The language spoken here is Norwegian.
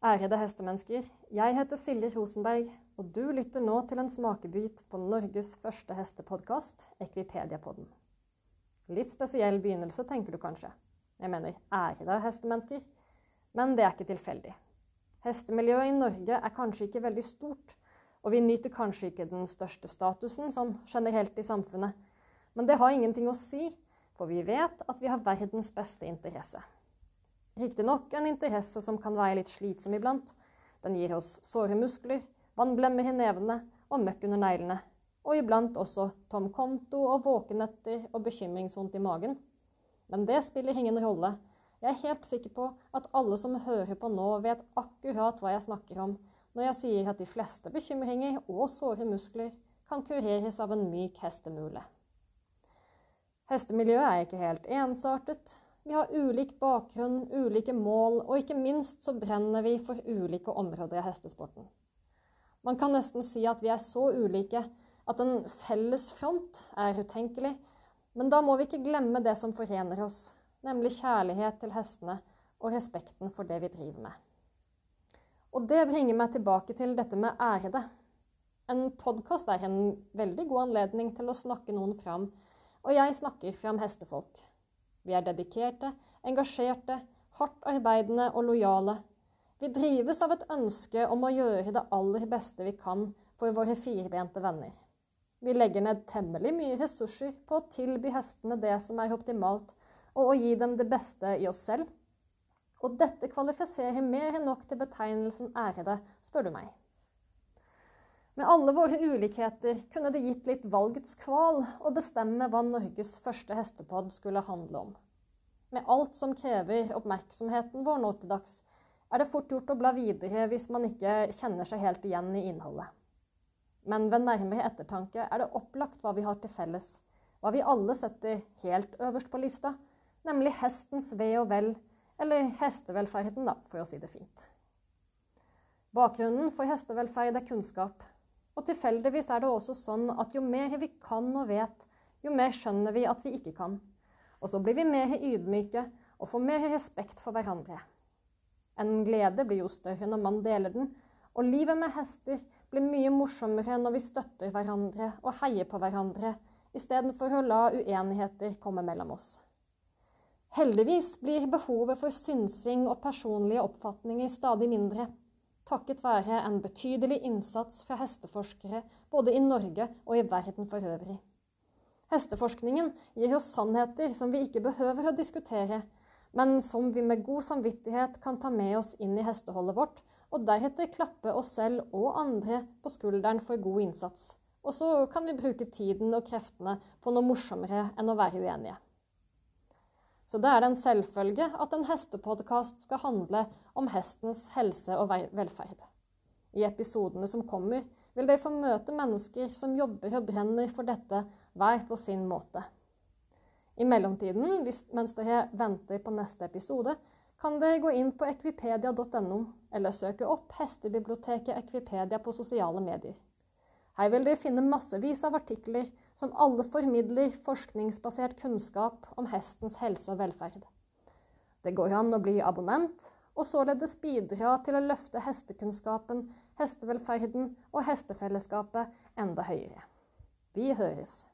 Ærede hestemennesker, jeg heter Silje Rosenberg, og du lytter nå til en smakebit på Norges første hestepodkast, Ekvipediapodden. Litt spesiell begynnelse, tenker du kanskje. Jeg mener ærede hestemennesker. Men det er ikke tilfeldig. Hestemiljøet i Norge er kanskje ikke veldig stort, og vi nyter kanskje ikke den største statusen sånn generelt i samfunnet. Men det har ingenting å si, for vi vet at vi har verdens beste interesse. Riktignok en interesse som kan være litt slitsom iblant. Den gir oss såre muskler, vannblemmer i nevene og møkk under neglene. Og iblant også tom konto og våkenetter og bekymringsvondt i magen. Men det spiller ingen rolle. Jeg er helt sikker på at alle som hører på nå, vet akkurat hva jeg snakker om når jeg sier at de fleste bekymringer og såre muskler kan kureres av en myk hestemule. Hestemiljøet er ikke helt ensartet. Vi har ulik bakgrunn, ulike mål, og ikke minst så brenner vi for ulike områder av hestesporten. Man kan nesten si at vi er så ulike at en felles front er utenkelig, men da må vi ikke glemme det som forener oss, nemlig kjærlighet til hestene og respekten for det vi driver med. Og det bringer meg tilbake til dette med ærede. En podkast er en veldig god anledning til å snakke noen fram, og jeg snakker fram hestefolk. Vi er dedikerte, engasjerte, hardt arbeidende og lojale. Vi drives av et ønske om å gjøre det aller beste vi kan for våre firbente venner. Vi legger ned temmelig mye ressurser på å tilby hestene det som er optimalt, og å gi dem det beste i oss selv. Og dette kvalifiserer mer enn nok til betegnelsen ærede, spør du meg. Med alle våre ulikheter kunne det gitt litt valgets kval å bestemme hva Norges første hestepod skulle handle om. Med alt som krever oppmerksomheten vår nå til dags, er det fort gjort å bla videre hvis man ikke kjenner seg helt igjen i innholdet. Men ved nærmere ettertanke er det opplagt hva vi har til felles, hva vi alle setter helt øverst på lista, nemlig hestens ve og vel, eller hestevelferden, da, for å si det fint. Bakgrunnen for hestevelferd er kunnskap, og tilfeldigvis er det også sånn at jo mer vi kan og vet, jo mer skjønner vi at vi ikke kan. Og så blir vi mer ydmyke og får mer respekt for hverandre. En glede blir jo større når man deler den, og livet med hester blir mye morsommere når vi støtter hverandre og heier på hverandre, istedenfor å la uenigheter komme mellom oss. Heldigvis blir behovet for synsing og personlige oppfatninger stadig mindre, takket være en betydelig innsats fra hesteforskere både i Norge og i verden for øvrig. Hesteforskningen gir oss sannheter som vi ikke behøver å diskutere, men som vi med god samvittighet kan ta med oss inn i hesteholdet vårt, og deretter klappe oss selv og andre på skulderen for god innsats. Og så kan vi bruke tiden og kreftene på noe morsommere enn å være uenige. Så det er det en selvfølge at en hestepodkast skal handle om hestens helse og velferd. I episodene som kommer, vil de få møte mennesker som jobber og brenner for dette hver på sin måte. I mellomtiden, mens dere venter på neste episode, kan dere gå inn på ekvipedia.no, eller søke opp Hestebiblioteket Ekvipedia på sosiale medier. Her vil dere finne massevis av artikler som alle formidler forskningsbasert kunnskap om hestens helse og velferd. Det går an å bli abonnent, og således bidra til å løfte hestekunnskapen, hestevelferden og hestefellesskapet enda høyere. Vi høres.